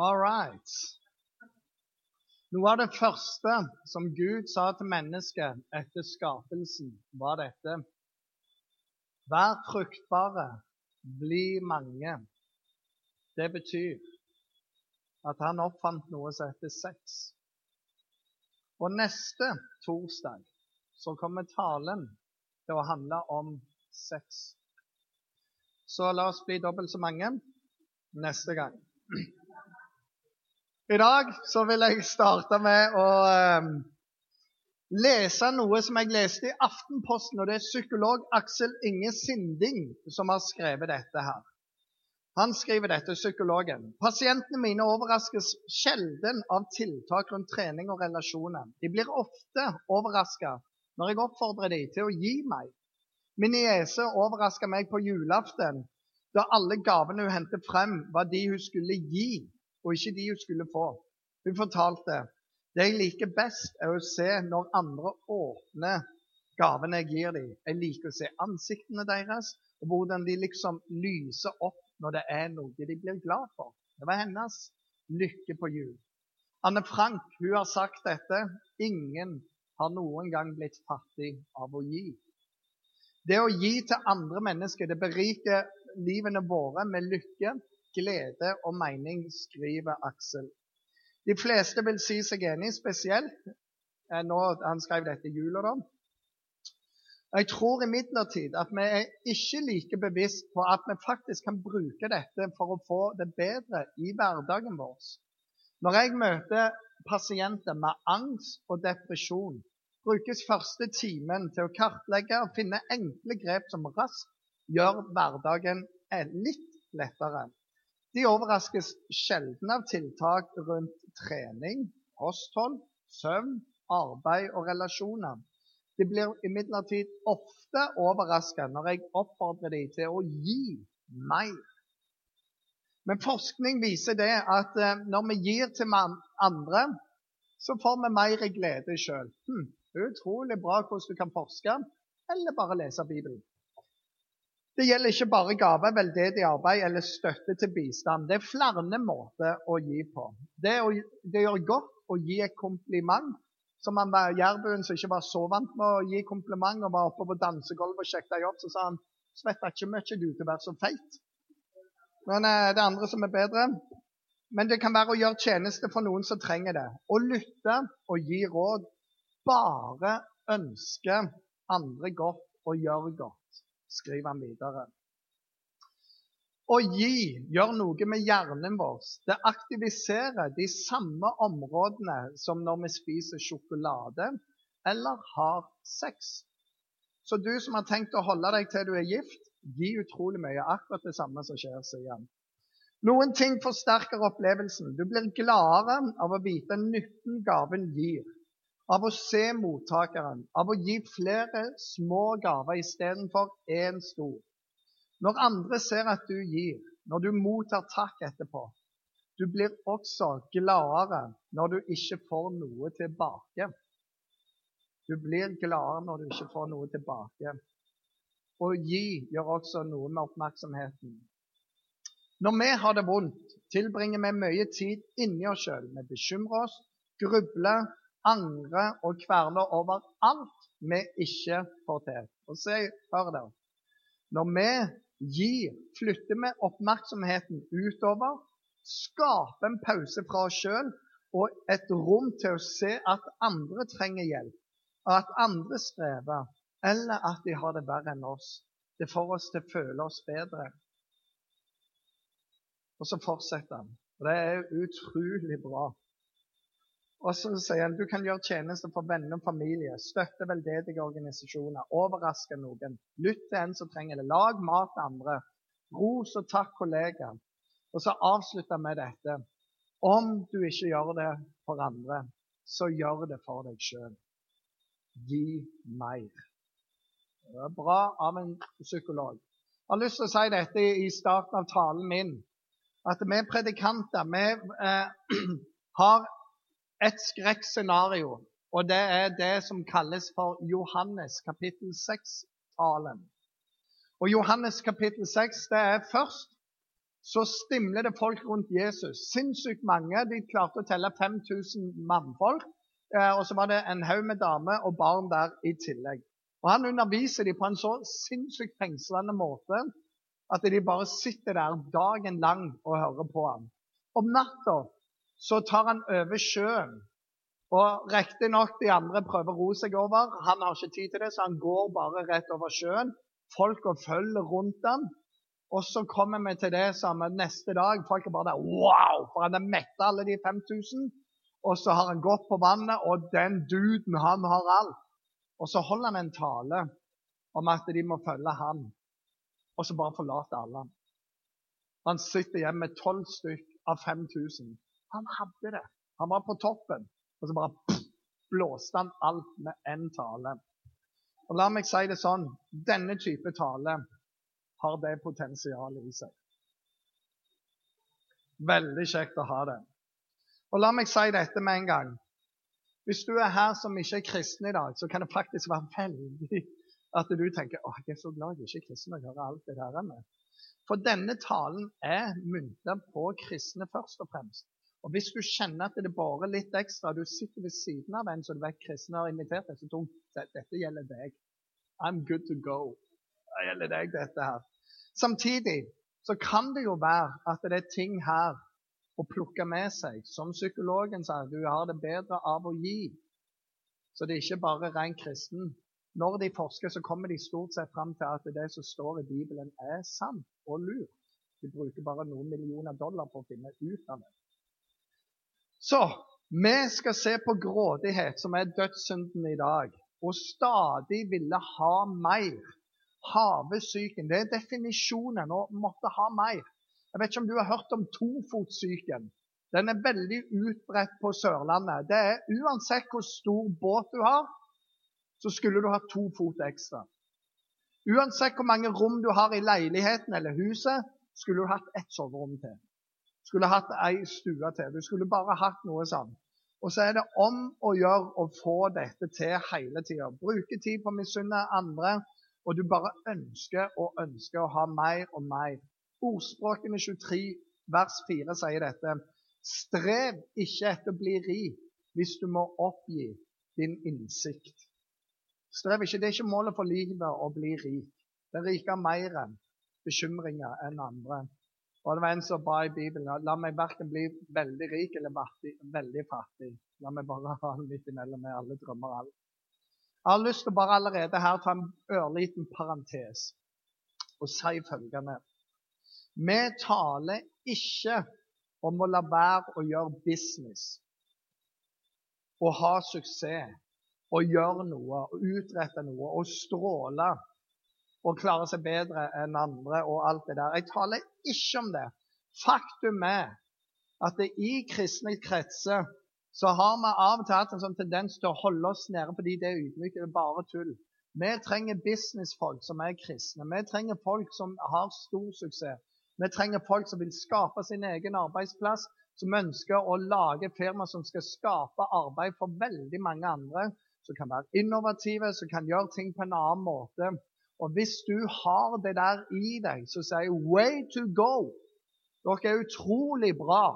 All right. Noe av det første som Gud sa til mennesket etter skapelsen, var dette. Vær fruktbare, bli mange. Det betyr at han oppfant noe som heter sex. Og neste torsdag så kommer talen til å handle om sex. Så la oss bli dobbelt så mange neste gang. I dag så vil jeg starte med å eh, lese noe som jeg leste i Aftenposten. og Det er psykolog Aksel Inge Sinding som har skrevet dette her. Han skriver dette, psykologen. Pasientene mine overraskes sjelden av tiltak rundt trening og relasjoner. De blir ofte overraska når jeg oppfordrer dem til å gi meg. Min niese overraska meg på julaften da alle gavene hun hentet frem, var de hun skulle gi og ikke de hun skulle få. Hun fortalte det jeg liker best, er å se når andre åpner gavene jeg gir dem. Jeg liker å se ansiktene deres, og hvordan de liksom lyser opp når det er noe de blir glad for. Det var hennes lykke på jul. Anne Frank hun har sagt dette. Ingen har noen gang blitt fattig av å gi. Det å gi til andre mennesker det beriker livene våre med lykke, glede og mening, skriver Aksel. De fleste vil si seg enig, spesielt eh, nå han skrev dette i jula. da. Jeg tror imidlertid at vi er ikke like bevisst på at vi faktisk kan bruke dette for å få det bedre i hverdagen vår. Når jeg møter pasienter med angst og depresjon, brukes første timen til å kartlegge og finne enkle grep som raskt gjør hverdagen litt lettere. De overraskes sjelden av tiltak rundt trening, kosthold, søvn, arbeid og relasjoner. De blir imidlertid ofte overrasket når jeg oppfordrer dem til å gi mer. Men forskning viser det at eh, når vi gir til andre, så får vi mer glede sjøl. Hm, utrolig bra hvordan du kan forske, eller bare lese Bibelen. Det gjelder ikke bare gave, veldedig arbeid eller støtte til bistand. Det er flere måter å gi på. Det, å, det gjør godt å gi et kompliment. Som han var jærbuen som ikke var så vant med å gi kompliment, og var oppe på dansegulvet og sjekket jobb, så sa han 'Svetta ikke mye du til å være så feit. Men eh, det er andre som er bedre. Men det kan være å gjøre tjeneste for noen som trenger det. Å lytte og gi råd. Bare ønske andre godt og gjøre godt skriver han videre. Å gi gjør noe med hjernen vår. Det aktiviserer de samme områdene som når vi spiser sjokolade eller har sex. Så du som har tenkt å holde deg til du er gift, gi utrolig mye. Akkurat det samme som skjer, sier han. Noen ting forsterker opplevelsen. Du blir gladere av å vite nytten gaven gir av å se mottakeren, av å gi flere små gaver istedenfor én stor. Når andre ser at du gir, når du mottar takk etterpå, du blir også gladere når du ikke får noe tilbake. Du blir gladere når du ikke får noe tilbake. Å gi gjør også noe med oppmerksomheten. Når vi har det vondt, tilbringer vi mye tid inni oss sjøl. Vi bekymrer oss, grubler, angre og kverne over alt vi ikke får til. Og se, hør der. Når vi gir, flytter vi oppmerksomheten utover, skaper en pause fra oss sjøl og et rom til å se at andre trenger hjelp, at andre strever, eller at de har det verre enn oss. Det får oss til å føle oss bedre. Og så fortsetter han. Og det er utrolig bra. Og så sier han du kan gjøre tjenester for venner og familie, støtte veldedige organisasjoner, overraske noen, lytt til en som trenger det, lag mat til andre, ros og takk kollegaer. Og så avslutter vi dette. Om du ikke gjør det for andre, så gjør det for deg sjøl. Gi mer. Det er bra av en psykolog. Jeg har lyst til å si dette i starten av talen min. At vi predikanter vi eh, har et skrekkscenario, og det er det som kalles for Johannes kapittel 6-talen. Og Johannes kapittel 6 det er først så stimler det folk rundt Jesus. Sinnssykt mange. De klarte å telle 5000 mannfolk. Eh, og så var det en haug med damer og barn der i tillegg. Og Han underviser dem på en så sinnssykt fengslende måte at de bare sitter der dagen lang og hører på ham. Om natta så tar han over sjøen. Og Riktignok de andre prøver å ro seg over. Han har ikke tid til det, så han går bare rett over sjøen. Folka følger rundt ham. Og så kommer vi til det samme neste dag. Folk er bare der Wow! For han har metta alle de 5000. Og så har han gått på vannet, og den duden, han har alt. Og så holder han en tale om at de må følge han. Og så bare forlater alle han. Han sitter hjemme med tolv stykk av 5000. Han hadde det. Han var på toppen. Og så bare blåste han alt med én tale. Og La meg si det sånn denne type tale har det potensialet i seg. Veldig kjekt å ha det. Og La meg si dette med en gang. Hvis du er her som ikke er kristen i dag, så kan det faktisk være veldig at du tenker å, jeg er så glad jeg ikke er kristen og hører alt det der. For denne talen er myntet på kristne først og fremst. Og Hvis du kjenner at det er bare litt ekstra, du sitter ved siden av en som du vet kristen har invitert deg, så tungt, dette gjelder deg. I'm good to go. Det gjelder deg, dette her. Samtidig så kan det jo være at det er ting her å plukke med seg. Som psykologen sa, du har det bedre av å gi. Så det er ikke bare ren kristen. Når de forsker, så kommer de stort sett fram til at det som står i Bibelen, er sant og lurt. De bruker bare noen millioner dollar på å finne ut av det. Så vi skal se på grådighet, som er dødssynden i dag, og stadig ville ha mer. Havesyken. Det er definisjonen å måtte ha mer. Jeg vet ikke om du har hørt om tofotsyken. Den er veldig utbredt på Sørlandet. Det er Uansett hvor stor båt du har, så skulle du ha to fot ekstra. Uansett hvor mange rom du har i leiligheten eller huset, skulle du hatt ett soverom til. Skulle hatt ei stue til. Du skulle bare hatt noe sånn. Og så er det om å gjøre å få dette til hele tida. Bruke tid på å misunne andre, og du bare ønsker og ønsker å ha mer og mer. Ordspråkene 23 vers 4 sier dette. Strev ikke etter å bli rik hvis du må oppgi din innsikt. Strev ikke. Det er ikke målet for livet å bli rik. Det riker mer enn bekymringer enn andre. Og det var en som ba i Bibelen la meg verken bli veldig rik eller veldig fattig. La meg bare ha midt imellom med alle drømmer alt. Jeg har lyst til å bare allerede her ta en ørliten parentes og si følgende. Vi taler ikke om å la være å gjøre business og ha suksess og gjøre noe og utrette noe og stråle og klare seg bedre enn andre og alt det der. Jeg taler ikke om det. Faktum er at det i kristne kretser så har vi av og til hatt en sånn tendens til å holde oss nede fordi det er ydmykt. Det er bare tull. Vi trenger businessfolk som er kristne. Vi trenger folk som har stor suksess. Vi trenger folk som vil skape sin egen arbeidsplass, som ønsker å lage firma som skal skape arbeid for veldig mange andre, som kan være innovative, som kan gjøre ting på en annen måte. Og hvis du har det der i deg, så sier jeg 'way to go'. Dere er utrolig bra.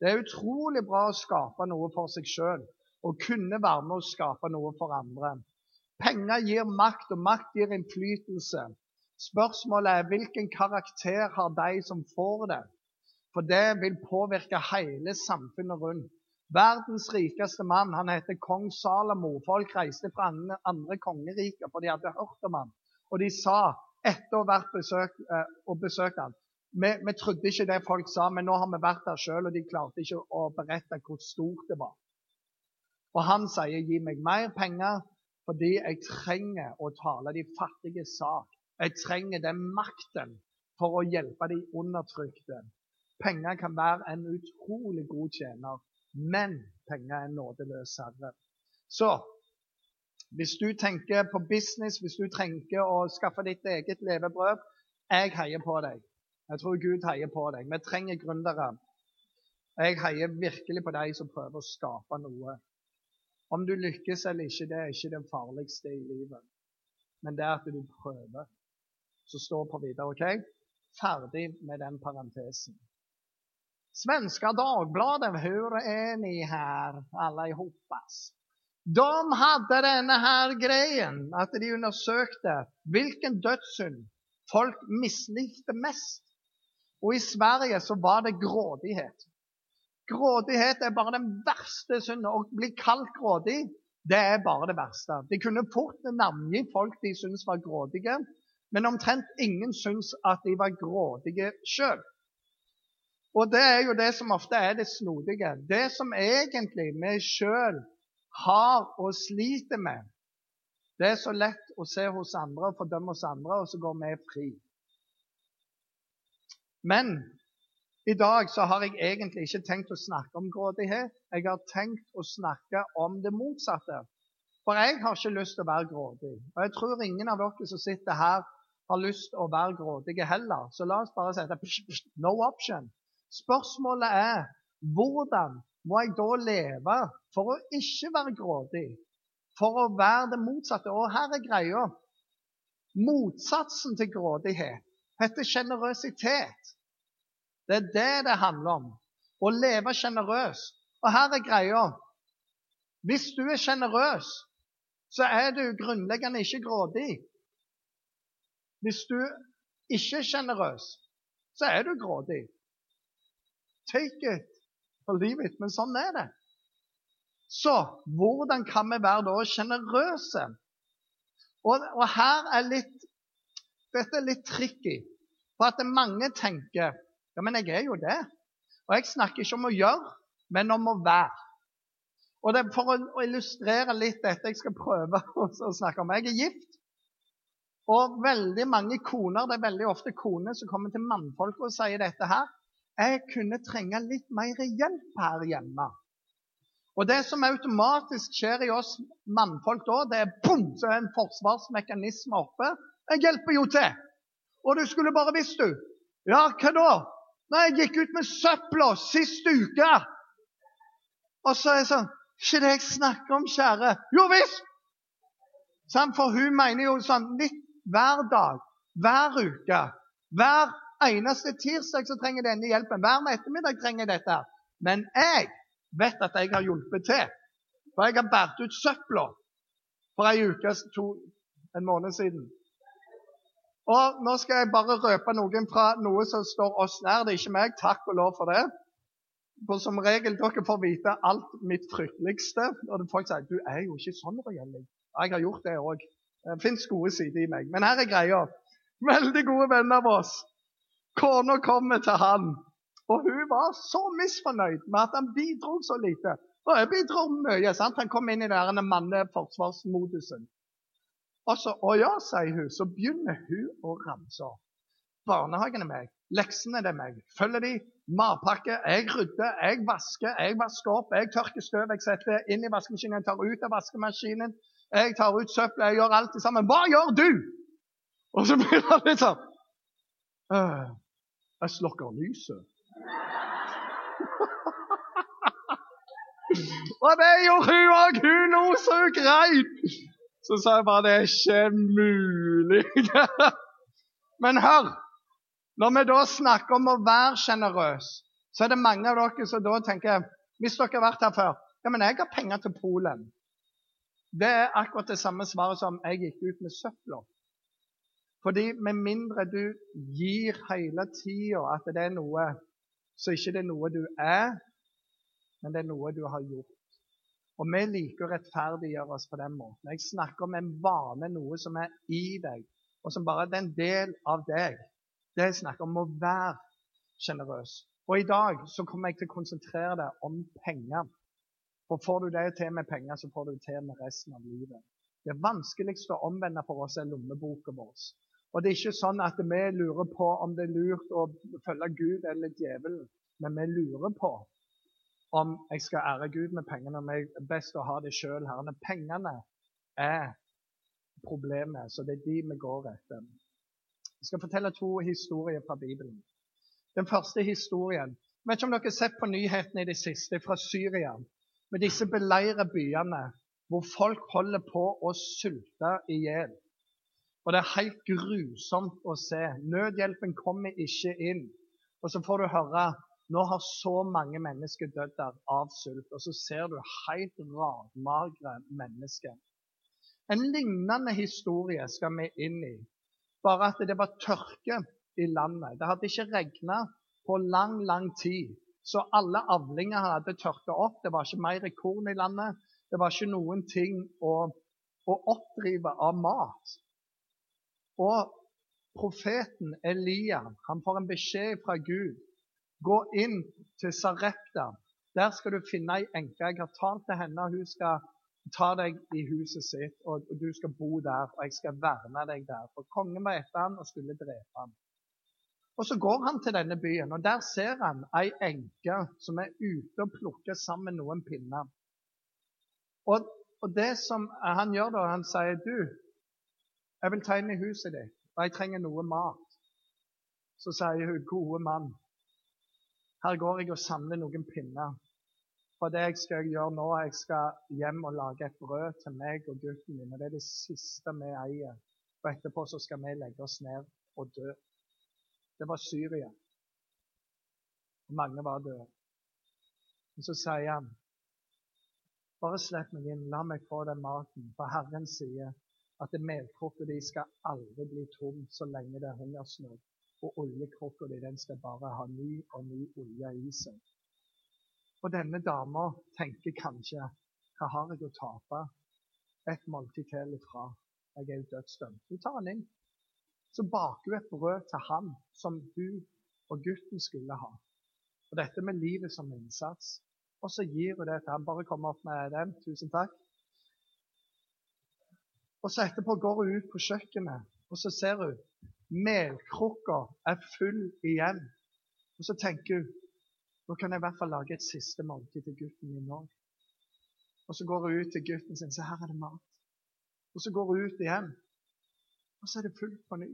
Det er utrolig bra å skape noe for seg sjøl og kunne være med å skape noe for andre. Penger gir makt, og makt gir innflytelse. Spørsmålet er hvilken karakter har de som får det? For det vil påvirke hele samfunnet rundt. Verdens rikeste mann han heter kong Salomo. Folk reiste fra andre kongeriker, for de hadde hørt om ham. Og de sa, etter å ha vært besøkt, eh, og besøkt ham vi, vi, trodde ikke det folk sa, men nå har vi vært der sjøl, og de klarte ikke å berette hvor stort det var. Og han sier, 'Gi meg mer penger, fordi jeg trenger å tale de fattige sak.' Jeg trenger den makten for å hjelpe de undertrykte. Penger kan være en utrolig god tjener, men penger er nådeløs herre. Så hvis du tenker på business, hvis du trenger å skaffe ditt eget levebrød Jeg heier på deg. Jeg tror Gud heier på deg. Vi trenger gründere. Jeg heier virkelig på de som prøver å skape noe. Om du lykkes eller ikke, det er ikke det farligste i livet. Men det er at du prøver så stå på videre. ok? Ferdig med den parentesen. Svenska Dagbladet, hur är ni här allihopas? De hadde denne her greien at de undersøkte hvilken dødssynd folk mislikte mest. Og i Sverige så var det grådighet. Grådighet er bare den verste synden. Å bli kalt grådig, det er bare det verste. De kunne fort navngi folk de syntes var grådige, men omtrent ingen syntes at de var grådige sjøl. Og det er jo det som ofte er det snodige. Det som egentlig vi sjøl har og sliter med, det er så lett å se hos andre og fordømme hos andre, og så går vi fri. Men i dag så har jeg egentlig ikke tenkt å snakke om grådighet. Jeg har tenkt å snakke om det motsatte. For jeg har ikke lyst til å være grådig. Og jeg tror ingen av dere som sitter her, har lyst til å være grådige heller. Så la oss bare si det. No option. Spørsmålet er hvordan må jeg da leve for å ikke være grådig? For å være det motsatte. Og her er greia. Motsatsen til grådighet heter sjenerøsitet. Det er det det handler om. Å leve sjenerøst. Og her er greia. Hvis du er sjenerøs, så er du grunnleggende ikke grådig. Hvis du ikke er sjenerøs, så er du grådig. Take it for livet. Men sånn er det. Så hvordan kan vi være da sjenerøse? Og, og, her er litt Dette er litt tricky. For at mange tenker ja, men jeg er jo det. Og jeg snakker ikke om å gjøre, men om å være. Og det, er For å illustrere litt dette jeg skal prøve å snakke om Jeg er gift. Og veldig mange koner, det er veldig ofte koner som kommer til mannfolk og sier dette her. Jeg kunne trenge litt mer hjelp her hjemme. Og det som automatisk skjer i oss mannfolk da, det er bom, så er en forsvarsmekanisme oppe. Jeg hjelper jo til! Og du skulle bare visst, du. Ja, hva da? Nei, jeg gikk ut med søpla sist uke Og så er jeg sånn Ikke det jeg snakker om, kjære. Jo visst! For hun mener jo sånn litt hver dag, hver uke, hver eneste tirsdag så trenger denne hjelpen. Hver ettermiddag trenger jeg dette. Men jeg vet at jeg har hjulpet til. For jeg har båret ut søpla for ei uke, to, en måned siden. Og Nå skal jeg bare røpe noen fra noe som står oss nær. Det er ikke meg. Takk og lov for det. For som regel dere får vite alt mitt frykteligste. Og folk sier du er jo ikke sånn, Røyelling. Jeg har gjort det òg. Det fins gode sider i meg. Men her er greia. Veldig gode venner av oss. Kona kommer til han, og hun var så misfornøyd med at han bidro så lite. Og jeg bidro mye. sant? Han kom inn i den manneforsvarsmodusen. Og så, å ja, sier hun, så begynner hun å ramse opp. Barnehagen er meg, leksene er meg. Følger de, matpakke, jeg rydder, jeg vasker, jeg vasker opp, jeg tørker støv, jeg setter inn i vaskemaskinen, jeg tar ut av vaskemaskinen, jeg tar ut søpla, jeg gjør alt det sammen. Hva gjør du? Og så blir han litt sånn «Øh, Jeg slukker lyset. og det gjorde hun òg! Hun lo så greit! Så sa jeg bare det er ikke mulig. Men hør! Når vi da snakker om å være sjenerøs, så er det mange av dere som da tenker Hvis dere har vært her før Ja, men jeg har penger til Polen. Det er akkurat det samme svaret som jeg gikk ut med søpla. Fordi med mindre du gir hele tida at det er noe, så ikke det er noe du er, men det er noe du har gjort. Og vi liker å rettferdiggjøre oss på den måten. Jeg snakker om en vane, noe som er i deg, og som bare er en del av deg. Det jeg snakker om å være sjenerøs. Og i dag så kommer jeg til å konsentrere deg om penger. For får du det til med penger, så får du det til med resten av livet. Det vanskeligste å omvende for oss er lommeboka vår. Og det er ikke sånn at vi lurer på om det er lurt å følge Gud eller djevelen, men vi lurer på om jeg skal ære Gud med pengene, om jeg er best å ha det sjøl. Pengene er problemet, så det er de vi går etter. Jeg skal fortelle to historier fra Bibelen. Den første historien Jeg vet ikke om dere har sett på nyhetene i det siste fra Syria, med disse beleire byene hvor folk holder på å sulte i hjel. Og det er helt grusomt å se. Nødhjelpen kommer ikke inn. Og så får du høre nå har så mange mennesker dødd der av sult. Og så ser du helt radmagre mennesker. En lignende historie skal vi inn i. Bare at det var tørke i landet. Det hadde ikke regna på lang, lang tid. Så alle avlinger hadde tørka opp. Det var ikke mer korn i landet. Det var ikke noen ting å, å oppdrive av mat. Og profeten Elia han får en beskjed fra Gud. Gå inn til Sarepta. Der skal du finne ei enke. Jeg har talt til henne, hun skal ta deg i huset sitt, og du skal bo der, og jeg skal verne deg der. For kongen var etter han og skulle drepe han. Og Så går han til denne byen, og der ser han ei enke som er ute og plukker sammen noen pinner. Og, og, det som han gjør da, han sier du, jeg vil ta inn i huset ditt, og jeg trenger noe mat. Så sier hun, gode mann, her går jeg og samler noen pinner. For det jeg skal gjøre nå, jeg skal hjem og lage et brød til meg og gutten min. og Det er det siste vi eier. Og etterpå så skal vi legge oss ned og dø. Det var Syria. Og mange var døde. Men så sier han bare slipp meg inn, la meg få den maten. For Herren sier at melkrukka di skal aldri bli tom så lenge det er hungersnød. Og oljekrukka di den skal bare ha ny og ny olje i seg. Og denne dama tenker kanskje hva har jeg å tape? Et måltid til ifra. Jeg er jo dødsdømt. Hun tar han inn. Så baker hun et brød til han som hun og gutten skulle ha. Og dette med livet som innsats. Og så gir hun det til ham. Bare kom opp med den. Tusen takk. Og så etterpå går hun ut på kjøkkenet, og så ser hun melkrukka er full igjen. Og så tenker hun nå kan jeg i hvert fall lage et siste måltid til gutten min òg. Og så går hun ut til gutten sin så her er det mat. Og så går hun ut igjen, og så er det fullt på ny.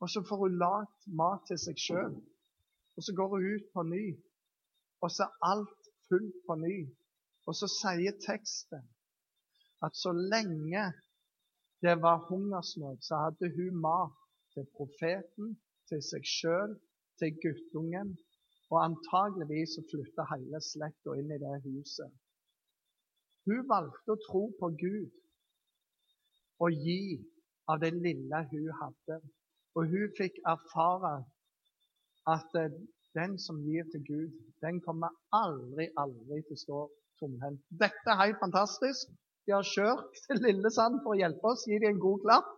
Og så får hun lagd mat til seg sjøl. Og så går hun ut på ny, og så er alt fullt på ny. Og så sier teksten at så lenge det var hungersnød, så hadde hun mat til profeten, til seg sjøl, til guttungen. Og antageligvis så flytta hele slekta inn i det huset. Hun valgte å tro på Gud og gi av det lille hun hadde. Og hun fikk erfare at den som gir til Gud, den kommer aldri, aldri til å stå tomhendt. Dette er helt fantastisk. De har kjørt til Lillesand for å hjelpe oss. Gi dem en god klapp.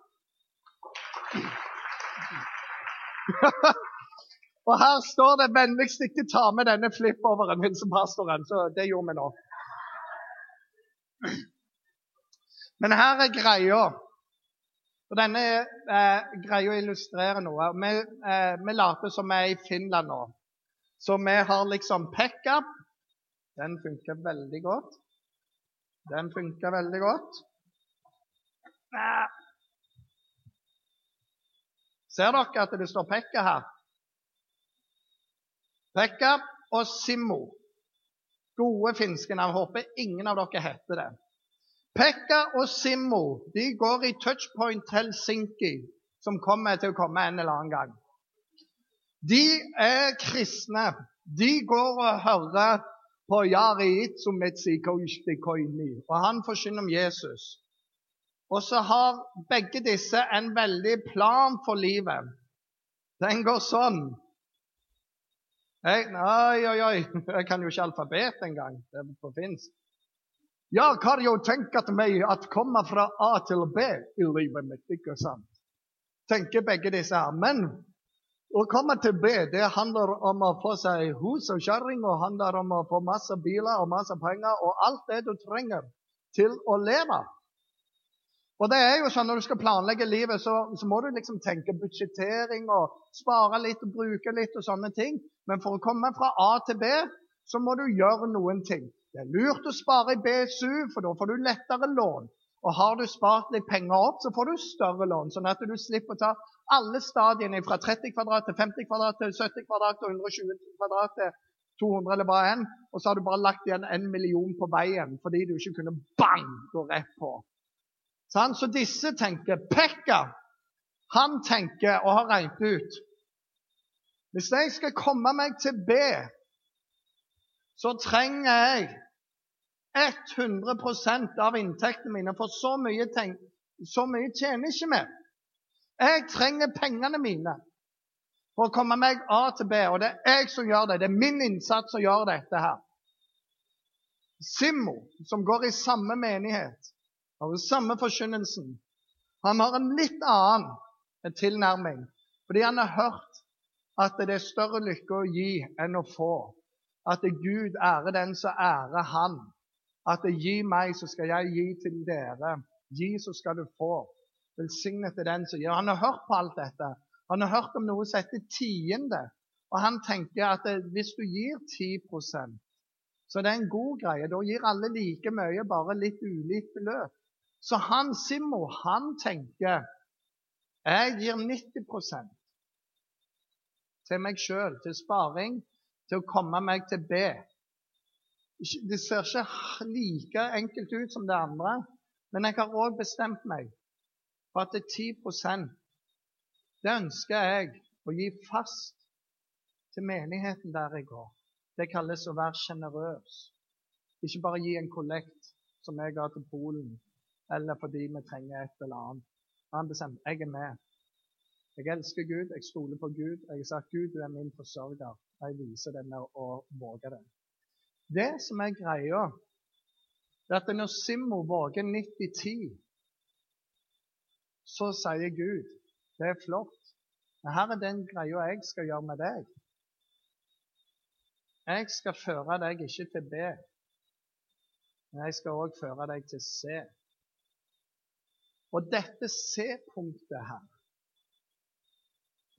Og her står det 'vennligst ikke ta med denne flip-overen min som pastoren'. Så det gjorde vi nå. Men her er greia. Og Denne eh, greia å illustrere noe. Vi, eh, vi later som vi er i Finland nå. Så vi har liksom pickup. Den funker veldig godt. Den funker veldig godt. Ser dere at det står Pekka her? Pekka og Simmo. Gode finske navn. Håper ingen av dere heter det. Pekka og Simmo de går i Touchpoint Helsinki, som kommer til å komme en eller annen gang. De er kristne. De går og hører på Itzumetsikoishikoini, og han forsyner om Jesus. Og så har begge disse en veldig plan for livet. Den går sånn. Jeg, oi, oi, oi, jeg kan jo ikke alfabet engang. Det er på finsk. Jeg har jo tenkt meg at komme fra A til B i livet mitt, ikke sant? Tenker begge disse her. Men å komme til B det handler om å få seg hus og kjerring, og handler om å få masse biler og masse penger og alt det du trenger til å leve. Og det er jo sånn Når du skal planlegge livet, så, så må du liksom tenke budsjettering og spare litt og bruke litt og sånne ting. Men for å komme fra A til B, så må du gjøre noen ting. Det er lurt å spare i BSU, for da får du lettere lån. Og har du spart litt penger opp, så får du større lån, sånn at du slipper å ta alle stadiene fra 30 kvadrat til 50 kvadrat til 70 kvadrat til 120 kvadrat til 200 eller hva enn, og så har du bare lagt igjen en million på veien fordi du ikke kunne bang gå rett på. Sånn? Så disse tenker Pekka, Han tenker og har regnet ut Hvis jeg skal komme meg til B, så trenger jeg 100% av inntektene mine, for så mye, tenk, så mye tjener ikke vi. Jeg trenger pengene mine for å komme meg A til B, og det er jeg som gjør det. Det er min innsats som gjør dette her. Simmo, som går i samme menighet, har den samme forkynnelsen, han har en litt annen tilnærming, fordi han har hørt at det er større lykke å gi enn å få. At Gud ærer den som ærer Han. At gi meg, så skal jeg gi til dere. Gi, så skal du få. Velsignet er den som gir. Han har hørt på alt dette. Han har hørt om noe som heter tiende. Og han tenker at hvis du gir 10% så det er en god greie. Da gir alle like mye, bare litt ulikt beløp. Så han Simmo, han tenker jeg gir 90 til meg sjøl, til sparing, til å komme meg til B. Det ser ikke like enkelt ut som det andre, men jeg har òg bestemt meg for at det er 10 det ønsker jeg å gi fast til menigheten der jeg går. Det kalles å være sjenerøs. Ikke bare gi en kollekt som jeg ga til Polen, eller fordi vi trenger et eller annet. Han bestemte jeg er med. Jeg elsker Gud, jeg stoler på Gud. Jeg har sagt Gud, du er min forsørger. Jeg viser det med å våge det. Det som er greia, det er at når Simmo våger 90-10, så sier Gud det er flott. Men her er den greia jeg skal gjøre med deg. Jeg skal føre deg ikke til B, men jeg skal òg føre deg til C. Og dette C-punktet her,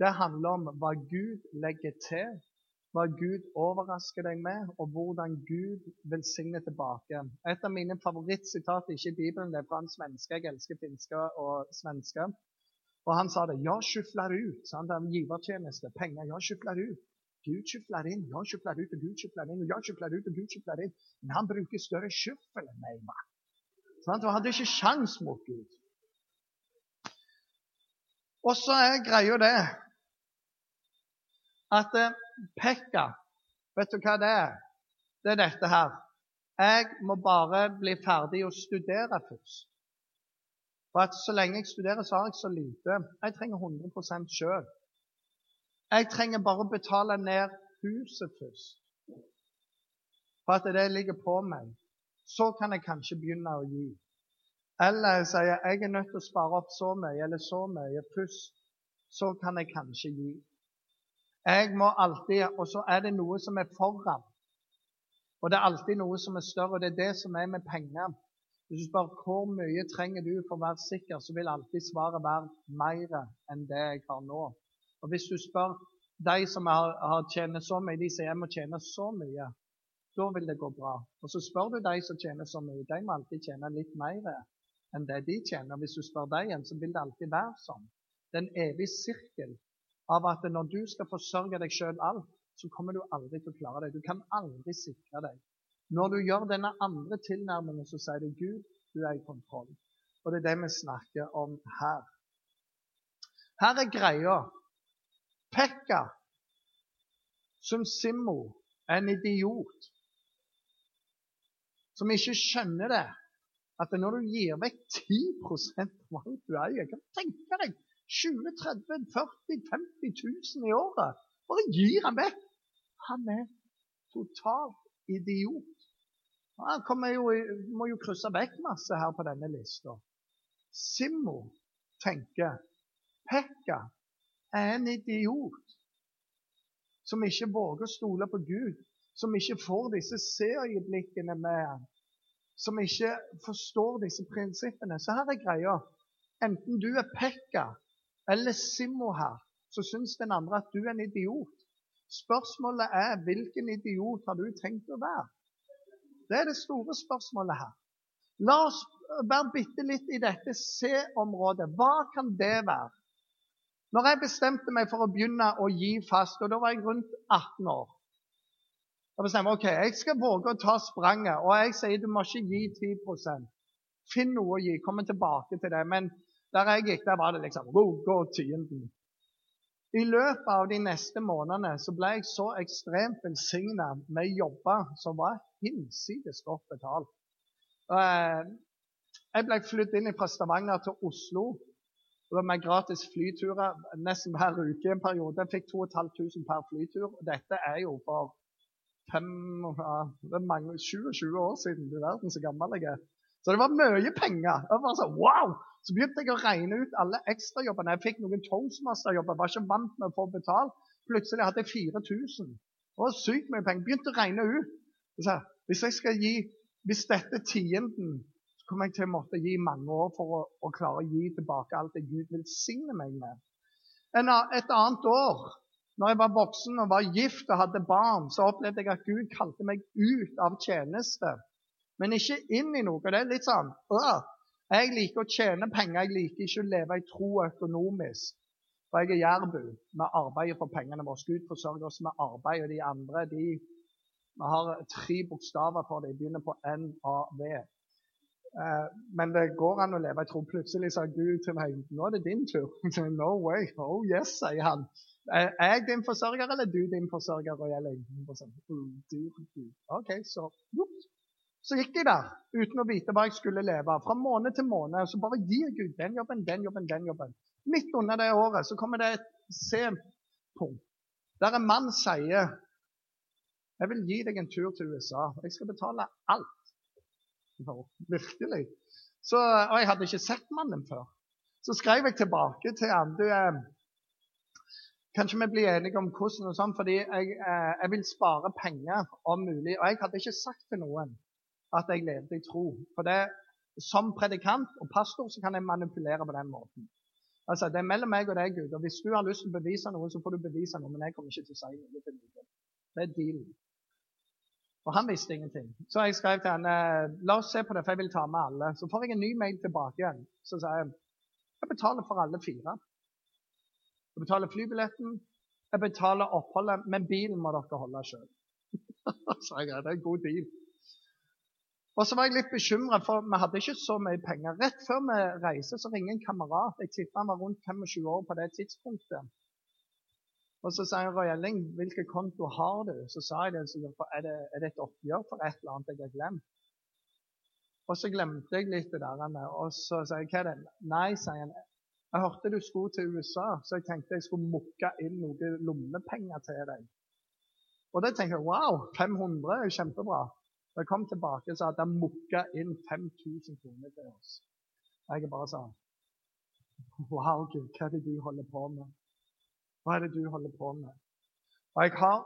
det handler om hva Gud legger til, hva Gud overrasker deg med, og hvordan Gud velsigner tilbake. Et av mine favorittsitater, ikke i Bibelen, det er fra en svenske. Jeg elsker finske og svenske. Og han sa det. Jeg skyfler ut. Sant? Det er en givertjeneste. Penger. Jeg skyfler ut. Gud skyfler inn. Jeg skyfler ut, og Gud skyfler inn. Og jeg skyfler ut, og Gud skyfler inn. Men han bruker større skyffel enn meg. Sant? Han hadde ikke sjans mot Gud. Og så er greia det at eh, Pekka Vet du hva det er? Det er dette her. Jeg må bare bli ferdig å studere først. For at Så lenge jeg studerer, så har jeg så lite. Jeg trenger 100% sjøl. Jeg trenger bare å betale ned huset først. For at det ligger på meg. Så kan jeg kanskje begynne å gi. Eller jeg sier jeg er nødt til å spare opp så mye eller så mye først. Så kan jeg kanskje gi. Jeg må alltid, Og så er det noe som er foran. Og det er alltid noe som er større. og Det er det som er med penger. Hvis du spør hvor mye trenger du for å være sikker, så vil alltid svaret være mer enn det jeg har nå. Og Hvis du spør de som har, har tjener så mye, de sier jeg må tjene så mye, da vil det gå bra. Og Så spør du de som tjener så mye, de må alltid tjene litt mer enn det de tjener. Hvis du spør dem igjen, så vil det alltid være sånn. Det er en evig sirkel av at når du skal forsørge deg sjøl alt, så kommer du aldri til å klare det. Du kan aldri sikre deg. Når du gjør denne andre tilnærmingen, så sier du Gud, du er i kontroll. Og det er det vi snakker om her. Her er greia. Pekka som Simmo en idiot som ikke skjønner det at når du gir vekk 10% av alt du eier Kan du tenke deg 20 30 40 50 000 i året? Bare gir han vekk. Han er totalt idiot. Han jo, må jo krysse vekk masse her på denne lista. Simmo tenker Pekka er en idiot som ikke våger å stole på Gud, som ikke får disse serieblikkene med som ikke forstår disse prinsippene. Så her er greia. Enten du er Pekka eller Simmo her, så syns den andre at du er en idiot. Spørsmålet er hvilken idiot har du tenkt å være? Det er det store spørsmålet her. La oss være bitte litt i dette C-området. Hva kan det være? Når jeg bestemte meg for å begynne å gi fast, og da var jeg rundt 18 år Jeg bestemmer ok, jeg skal våge å ta spranget. Og jeg sier du må ikke gi 10 Finn noe å gi. Kommer tilbake til det. Men Der jeg gikk, der var det liksom wow, gå tienden. I løpet av de neste månedene så ble jeg så ekstremt velsigna med jobber som var hinsides godt betalt. Eh, jeg ble flyttet inn fra Stavanger til Oslo med gratis flyturer nesten hver uke i en periode. Jeg fikk 2500 per flytur. og Dette er jo for fem, ja, det er mange, 27 år siden. Du verden så gammel jeg er. Så det var mye penger. Jeg var så, wow! Så begynte jeg å regne ut alle ekstrajobbene. Jeg fikk noen toastmasterjobber, var ikke vant med å få betalt. Plutselig hadde jeg 4000. Det var sykt mye penger. Begynte å regne ut. Så, hvis, jeg skal gi, hvis dette tienden, så kommer jeg til å måtte gi mange år for å, å klare å gi tilbake alt det Gud velsigner meg med. En, et annet år, når jeg var voksen og var gift og hadde barn, så opplevde jeg at Gud kalte meg ut av tjeneste, men ikke inn i noe. Det er litt sånn jeg liker å tjene penger, jeg liker ikke å leve i tro økonomisk. For jeg er jærbu. Vi arbeider for pengene våre. Gud forsørger oss med arbeid. Og de andre de, Vi har tre bokstaver for det. De begynner på NAV. Eh, men det går an å leve i tro. Plutselig sa Gud til meg nå er det din tur. no way. Oh yes, sier han. Er jeg din forsørger, eller er du din forsørger? Og jeg legger sånn, OK, så whoops. Så gikk de der uten å vite hva jeg skulle leve av. Fra måned til måned så bare gir Gud den jobben, den jobben, den jobben. Midt under det året så kommer det et C-punkt der en mann sier jeg vil gi deg en tur til USA. Jeg skal betale alt. Virkelig. Så, og jeg hadde ikke sett mannen før. Så skrev jeg tilbake til ham. Du, eh, Kanskje vi blir enige om hvordan og sånn, fordi jeg, eh, jeg vil spare penger om mulig. Og jeg hadde ikke sagt til noen at jeg levde i tro. For det, Som predikant og pastor så kan jeg manipulere på den måten. Altså, Det er mellom meg og deg, Gud. og Hvis du har lyst til å bevise noe, så får du bevise noe. Men jeg kommer ikke til å si noe til noen. Det er dealen. Og han visste ingenting. Så jeg skrev til han eh, la oss se på det, for jeg vil ta med alle. Så får jeg en ny mail tilbake igjen. Så sier jeg jeg betaler for alle fire. Jeg betaler flybilletten, jeg betaler oppholdet, men bilen må dere holde sjøl. så jeg, det er en god deal. Og så var jeg litt bekymra, for vi hadde ikke så mye penger. Rett før vi reiser, så ringer en kamerat. Jeg tipper han var rundt 25 år på det tidspunktet. Og så sier Roy Elling, hvilken konto har du? Så sa jeg det, så er det, er det et oppgjør for et eller annet jeg har glemt? Og så glemte jeg litt det der. Og så sier jeg, hva er det? Nei, sier han. Jeg hørte du skulle til USA, så jeg tenkte jeg skulle mukke inn noen lommepenger til deg. Og da tenkte jeg wow, 500 er jo kjempebra. Da jeg kom tilbake, så hadde han mukka inn 5000 kroner til oss. Og jeg bare sa Wow, Gud, hva er det du holder på med? Hva er det du holder på med? Og jeg har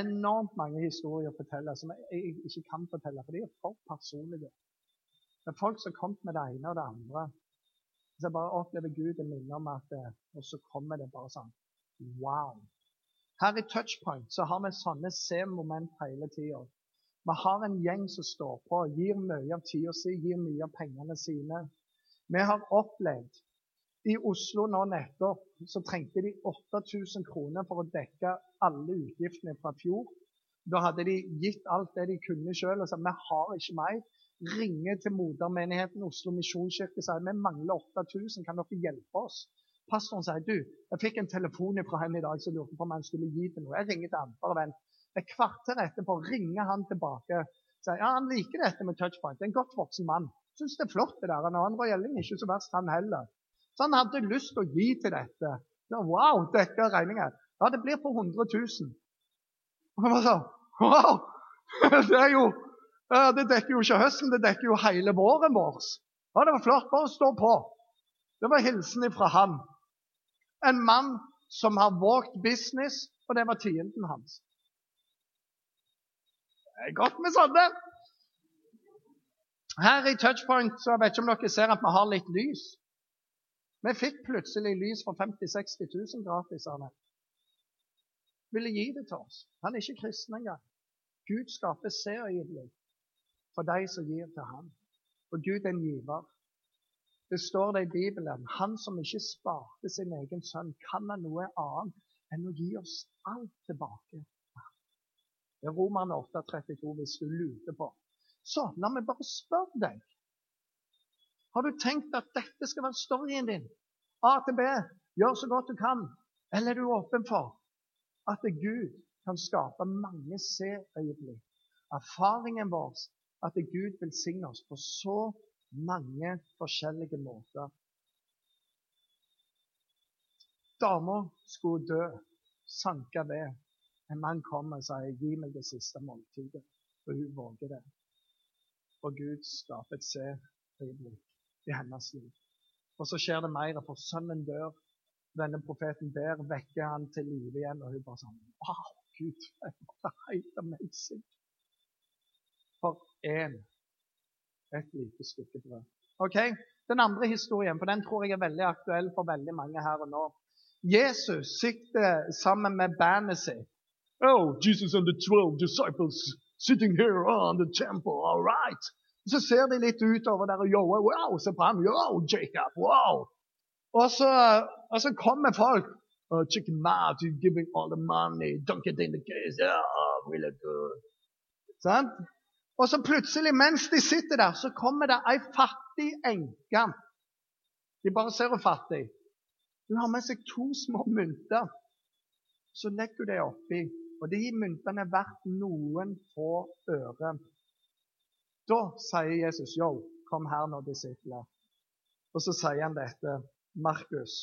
enormt mange historier å fortelle som jeg ikke kan fortelle, for de er for personlige. Det er folk som har kommet med det ene og det andre. Så jeg bare opplever Gud og minner om at eh, Og så kommer det bare sånn Wow! Her i Touchpoint så har vi sånne se-moment hele tida. Vi har en gjeng som står på, gir mye av tida si, gir mye av pengene sine. Vi har opplevd I Oslo nå nettopp så trengte de 8000 kroner for å dekke alle utgiftene fra fjor. Da hadde de gitt alt det de kunne sjøl og sa vi har ikke mer. Ringer til modermenigheten Oslo misjonskirke og sier vi mangler 8000, kan dere hjelpe oss? Pastoren sier du, jeg fikk en telefon fra henne i dag som lurte på om han skulle gi til noe. Jeg ringer til. Bare vent. Et kvarter etterpå ringer han tilbake sier ja, han liker dette med touchpoint. En godt voksen mann. Syns det er flott. det der. Han var Elling er ikke så verst, han heller. Så han hadde lyst til å gi til dette. Ja, wow, dekker regningen. Ja, det blir på 100 000. Og han sånn Wow! Det er jo det dekker jo ikke høsten, det dekker jo hele våren vår. Ja, det var flott. Bare stå på. Det var hilsen fra han. En mann som har våget business, og det var tienden hans. Det er godt med sånne. Her i Touchpoint så vet ikke om dere ser at vi har litt lys. Vi fikk plutselig lys for 50 000-60 000 gratis Han. Ville gi det til oss. Han er ikke kristen engang. Gud skaper serielig for de som gir til ham. For Gud er en giver. Det står det i Bibelen. Han som ikke sparte sin egen sønn, kan ha noe annet enn å gi oss alt tilbake. Er Romerne 8,32 hvis du lurer på. Så la meg bare spørre deg. Har du tenkt at dette skal være storyen din? A til B. Gjør så godt du kan. Eller er du åpen for at Gud kan skape mange se-øyeblikk? Erfaringen vår at Gud velsigner oss på så mange forskjellige måter. Dama skulle dø, sanke ved. En mann kommer og sier 'gi meg det siste måltidet', og hun våger det. Og Gud skaper et se-øyeblikk i hennes liv. Og så skjer det mer, for sønnen dør. Denne profeten ber, vekker han til live igjen, og hun bare sånn Wow, Gud, det var helt amazing. For én et lite stykke brød. Ok, Den andre historien, for den tror jeg er veldig aktuell for veldig mange her og nå. Jesus sitter sammen med bandet sitt. Oh, Jesus and the 12 disciples sitting here on the temple, all right. Så ser de litt utover der og yo, wow, se på ham. Yo, Jacob, wow. Og så, og så kommer folk. Oh, check him out, he's giving all the money. Dunk it in the case. Oh, really good. Sånn? Og så plutselig, mens de sitter der, så kommer det ei fattig enke. De bare ser henne fattig. Hun har med seg to små mynter. Så legger hun det oppi. Og de myntene er verdt noen få øre. Da sier Jesus, 'Yo, kom her nå, disipler'. Og så sier han dette, Markus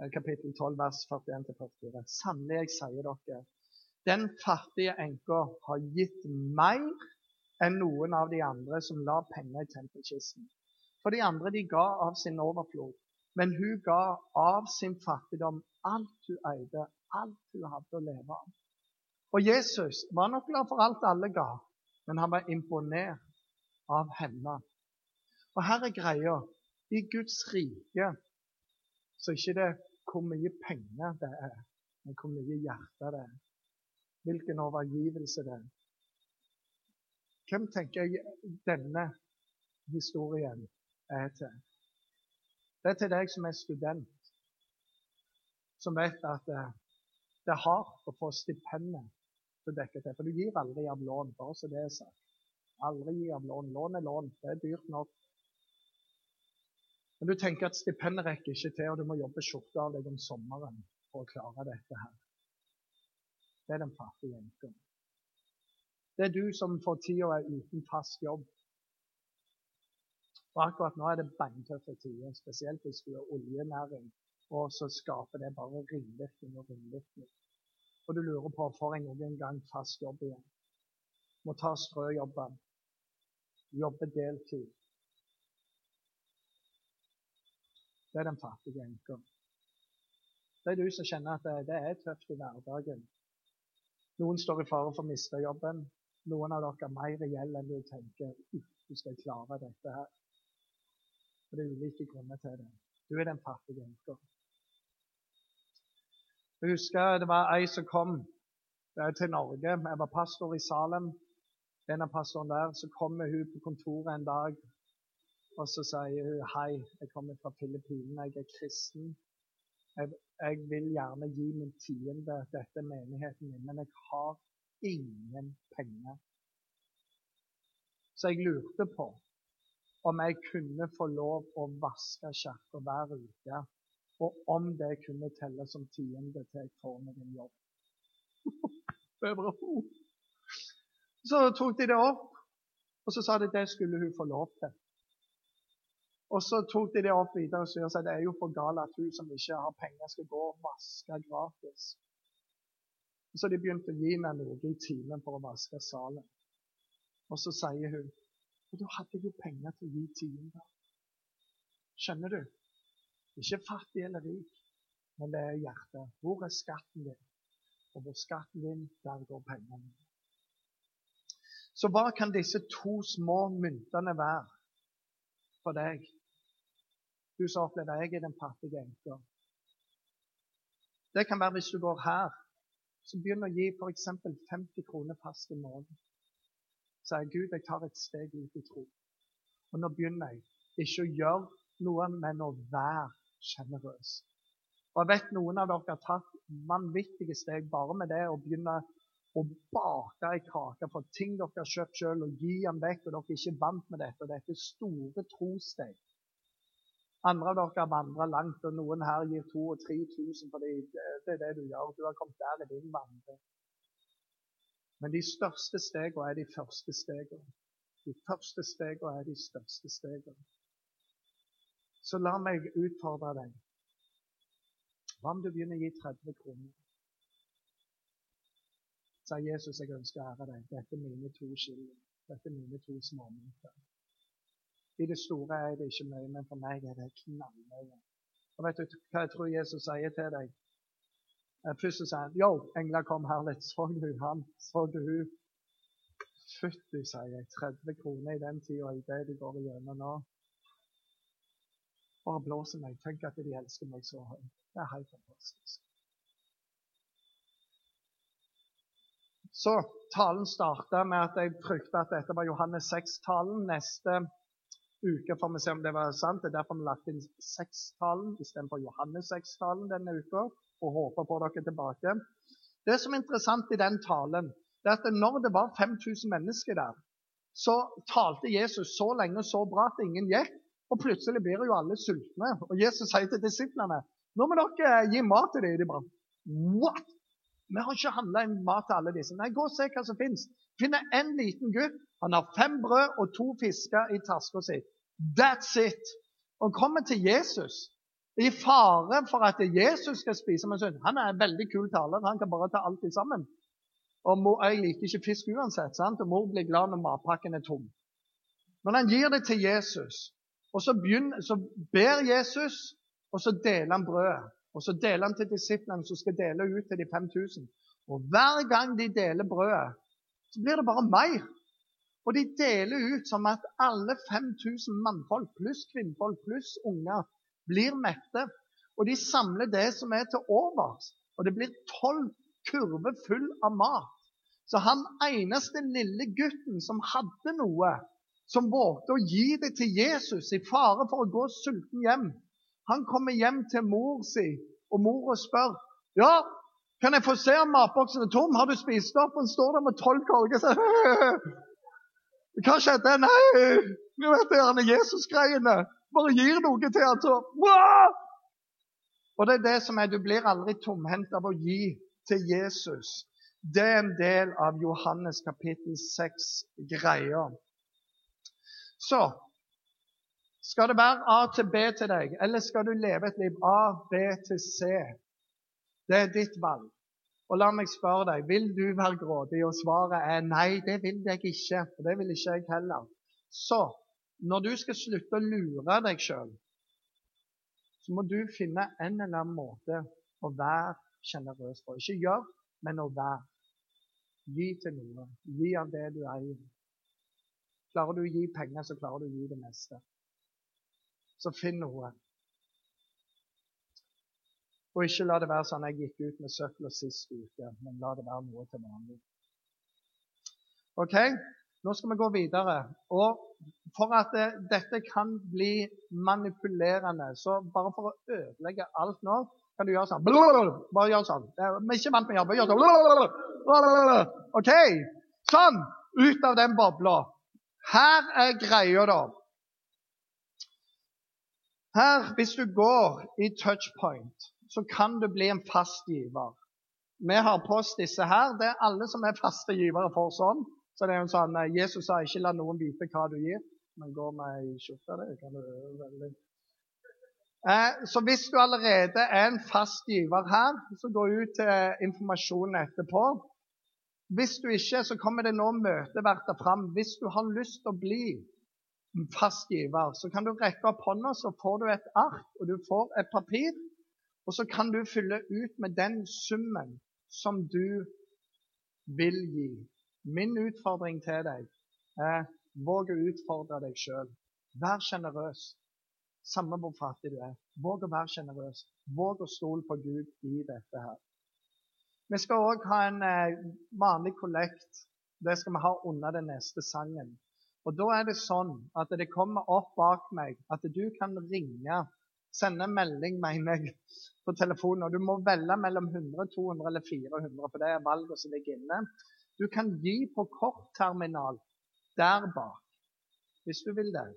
eh, kapittel 12, vers 41-44. Sannelig, jeg sier dere, den fattige enka har gitt mer enn noen av de andre som la penger i tempelkisten. For de andre de ga av sin overflod, men hun ga av sin fattigdom alt hun eide, alt hun hadde å leve av. Og Jesus var nok glad for alt alle ga, men han var imponert av henne. Og her er greia. I Guds rike så er ikke det hvor mye penger det er, men hvor mye hjerte det er. Hvilken overgivelse det er. Hvem tenker jeg denne historien er til? Det er til deg som er student, som vet at det, det er hardt å få stipendet til å dekke til. For du gir aldri av lån, bare så det er sagt. Aldri gi av lån. Lån er lån. Det er dyrt nok. Men du tenker at stipendet rekker ikke til, og du må jobbe skjorte av deg om sommeren for å klare dette her. Det er den fattige jenta. Det er du som for tida er uten fast jobb. Og Akkurat nå er det beintøffe tider, spesielt hvis du er oljenæring. Og så skaper det bare ringvirkning og ringvirkning. Og du lurer på får jeg noen gang fast jobb igjen. Må ta strøjobben Jobbe deltid. Det er den fattige enka. Det er du som kjenner at det, er tøft i hverdagen. Noen står i fare for å miste jobben. Noen av dere er mer reelle enn du tenker. Du skal klare dette her. Og Det er ulike grunner til det. Du er den fattige enka. Jeg husker det var ei som kom til Norge. Jeg var pastor i Salem en av pastorene der, så kommer hun på kontoret en dag og så sier hun hei, jeg kommer fra Filippinene, jeg er kristen. Jeg, jeg, vil gjerne gi min tiende. Dette menigheten min, men jeg har ingen penger. Så jeg lurte på om jeg kunne få lov å vaske kirka hver uke, og om det kunne telle som tiende til jeg får meg en jobb. Så tok de det opp, og så sa de at det skulle hun få lov til. Og så tok de det opp videre og sa at det er jo for galt at hun som ikke har penger, skal gå og vaske gratis. Så de begynte å gi henne noe i timen for å vaske salen. Og så sier hun og da hadde jo penger til å gi tiender. Skjønner du? Ikke fattig eller rik, men det er hjertet. Hvor er skatten din? Og hvor skatten din, der går pengene. Så hva kan disse to små myntene være for deg? Du som opplever jeg er den fattige enka. Det kan være hvis du går her, så begynner å gi f.eks. 50 kroner fast i måneden. Sier Gud, jeg tar et steg ut i tro. Og nå begynner jeg ikke å gjøre noe, men å være sjenerøs. Og jeg vet noen av dere har tatt vanvittige steg bare med det å begynne å bake ei kake for ting dere har kjøpt sjøl, og gi den vekk, og dere er ikke vant med dette. Dette er store trosteg. Andre av dere har vandra langt, og noen her gir 2000 og 3000 fordi det er det du gjør. Du har kommet der i din vandring. Men de største stegene er de første stegene. De første stegene er de største stegene. Så la meg utfordre deg. Hva om du begynner å gi 30 kroner? Sier Jesus, jeg ønsker å ære deg. Dette er mine to skiller. Dette er mine to småmynter. I det store er det ikke mye, men for meg er det knallmye. Og vet du hva jeg tror Jesus sier til deg? Eh, først sier han Yo, engler kom her litt. Så du han? Så du hun? Fytti, sier jeg. 30 kroner i den tida i det du går igjennom nå. Bare blåser meg. Tenk at de elsker meg så høyt. Det er helt fantastisk. Så talen starta med at jeg frykta at dette var Johannes 6-talen. Neste uke får vi se om det var sant. Det er derfor vi lagt inn 6-talen istedenfor Johannes 6-talen denne uka. Og håper på dere tilbake. Det som er interessant i den talen, det er at når det var 5000 mennesker der, så talte Jesus så lenge og så bra at ingen gikk. Og plutselig blir jo alle sultne. Og Jesus sier til disiplene nå må dere gi mat til dem. De bare What? Vi har ikke handla mat til alle disse. Nei, gå og se hva som finnes. Finner en liten gutt. Han har fem brød og to fisker i taska si. That's it. Og kommer til Jesus i fare for at Jesus skal spise med sønn. Han er en veldig kul taler. Han kan bare ta alt sammen. Og mor, Jeg liker ikke fisk uansett, sant? og mor blir glad når matpakken er tom. Men han gir det til Jesus, og så, begynner, så ber Jesus, og så deler han brødet. Og så deler han til disiplene som skal dele ut til de 5000. Og hver gang de deler brødet, så blir det bare mer. Og de deler ut som at alle 5000 mannfolk pluss kvinnfolk pluss unger blir mette. Og de samler det som er til overs. Og det blir tolv kurver full av mat. Så han eneste lille gutten som hadde noe, som vågte å gi det til Jesus i fare for å gå sulten hjem, han kommer hjem til mor si, og mora spør ja, kan jeg få se om matboksen er tom. Har du spist opp? Han står der med tolv korger. Hva skjedde? Nei, nå vet det er Jesus-greiene. Bare gir noe til han, så! Og det er det som er, Du blir aldri tomhendt av å gi til Jesus. Det er en del av Johannes kapittel 6 greier. Så skal det være A til B til deg, eller skal du leve et liv A, B til C? Det er ditt valg. Og la meg spørre deg, vil du være grådig? Og svaret er nei, det vil jeg ikke. Og det vil ikke jeg heller. Så når du skal slutte å lure deg sjøl, så må du finne en eller annen måte å være sjenerøs på. Ikke gjør, men å være. Gi til noen. Gi av det du eier. Klarer du å gi penger, så klarer du å gi det meste. Så finn noe. Og ikke la det være sånn jeg gikk ut med søpla sist uke, men la det være noe til vanlig. Ok, Nå skal vi gå videre. Og for at det, dette kan bli manipulerende, så bare for å ødelegge alt nå, kan du gjøre sånn. Bare gjør sånn. Vi er ikke vant med å jobbe. Gjør sånn. OK. Sånn. Ut av den bobla. Her er greia, da. Her, hvis du går i touchpoint så kan du bli en fast giver. Vi har på oss disse her. Det er alle som er faste givere for sånn. Så det er jo sånn, eh, Jesus sa ikke 'la noen vite hva du gir', men gå med ei skjorte. Det kan du veldig eh, Så hvis du allerede er en fast giver her, så gå ut til informasjonen etterpå. Hvis du ikke, så kommer det nå møteverter fram. Hvis du har lyst til å bli fast giver, så kan du rekke opp hånda, så får du et ark og du får et papir. Og så kan du fylle ut med den summen som du vil gi. Min utfordring til deg er våg å utfordre deg sjøl. Vær sjenerøs. Samme hvor fattig du er. Våg å være sjenerøs. Våg å stole på Gud i dette her. Vi skal òg ha en eh, vanlig kollekt. Det skal vi ha under den neste sangen. Og Da er det sånn at det kommer opp bak meg at du kan ringe sende melding, mener jeg, på telefonen. Og du må velge mellom 100, 200 eller 400, for det er valget som ligger inne. Du kan gi på kortterminal der bak, hvis du vil det.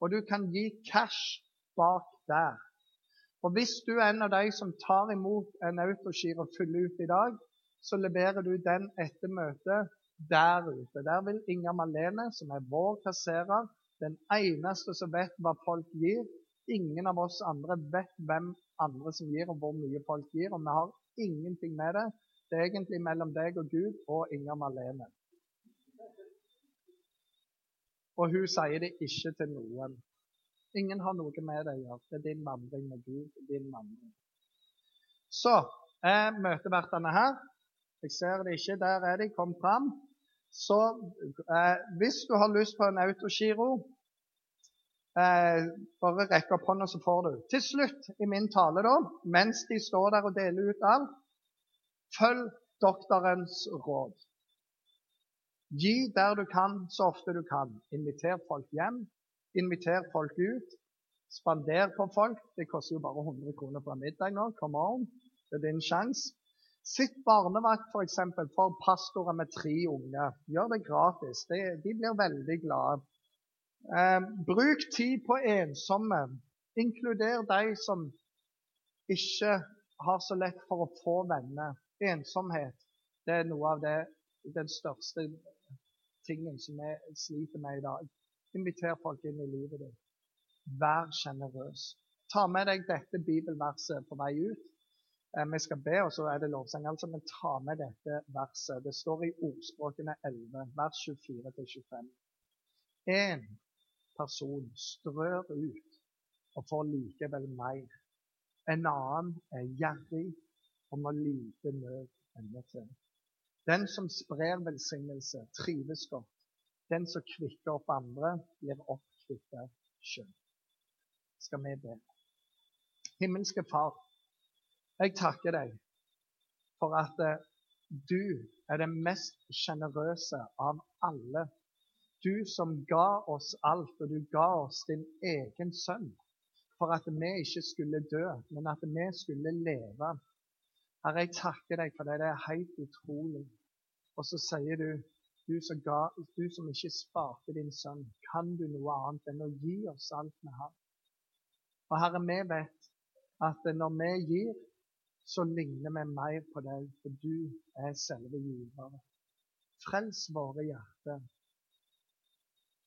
Og du kan gi cash bak der. Og Hvis du er en av de som tar imot en autogir og fyller ut i dag, så leverer du den etter møtet der ute. Der vil Inga Malene, som er vår kasserer, den eneste som vet hva folk gir. Ingen av oss andre vet hvem andre som gir, og hvor mye folk gir. Og vi har ingenting med det. Det er egentlig mellom deg og Gud og Inga Malene. Og hun sier det ikke til noen. Ingen har noe med det å gjøre. Det er din vandring med Gud. din vandring. Så er møtevertene her. Jeg ser det ikke. Der er de. Kom fram. Så eh, hvis du har lyst på en autogiro, eh, bare rekk opp hånda, så får du. Til slutt i min tale, da, mens de står der og deler ut alt, følg doktorens råd. Gi der du kan, så ofte du kan. Inviter folk hjem. Inviter folk ut. Spander på folk. Det koster jo bare 100 kroner for en middag nå. Come on. Det er din sjanse. Sitt barnevakt f.eks. For, for pastorer med tre unge. Gjør det gratis. De, de blir veldig glade. Eh, bruk tid på ensomme. Inkluder de som ikke har så lett for å få venner. Ensomhet det er noe av det, den største tingen som vi sliter med i dag. Inviter folk inn i livet ditt. Vær sjenerøs. Ta med deg dette bibelverset på vei ut. Eh, vi skal be, og så er det lovsang. Altså, men ta med dette verset. Det står i Ordspråkene 11, vers 24-25. Én person strør ut og får likevel mer. En annen er gjerrig og må lite nød ende til. Den som sprer velsignelse, trives godt. Den som kvikker opp andre, blir oppkvikket sjøl. Skal vi be. Himmelske Far. Jeg takker deg for at eh, du er den mest sjenerøse av alle. Du som ga oss alt, og du ga oss din egen sønn for at vi ikke skulle dø, men at vi skulle leve. Herre, jeg takker deg for det. Det er helt utrolig. Og så sier du du som, ga, du som ikke sparte din sønn, kan du noe annet enn å gi oss alt vi har? Og Herre, vi vet at når vi gir, så ligner vi mer på deg, for du er selve giveren. Frels våre hjerter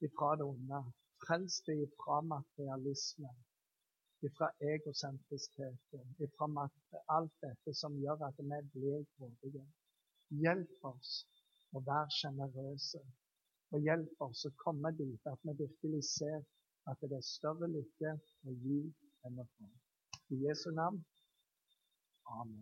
ifra det onde. Frels det ifra materialisme, ifra egosentrisiteten, ifra alt dette som gjør at vi blir grådige. Hjelp oss å være sjenerøse, og hjelp oss å komme dit at vi virkelig ser at det er større lykke å gi enn å få. I Jesu navn. Amen.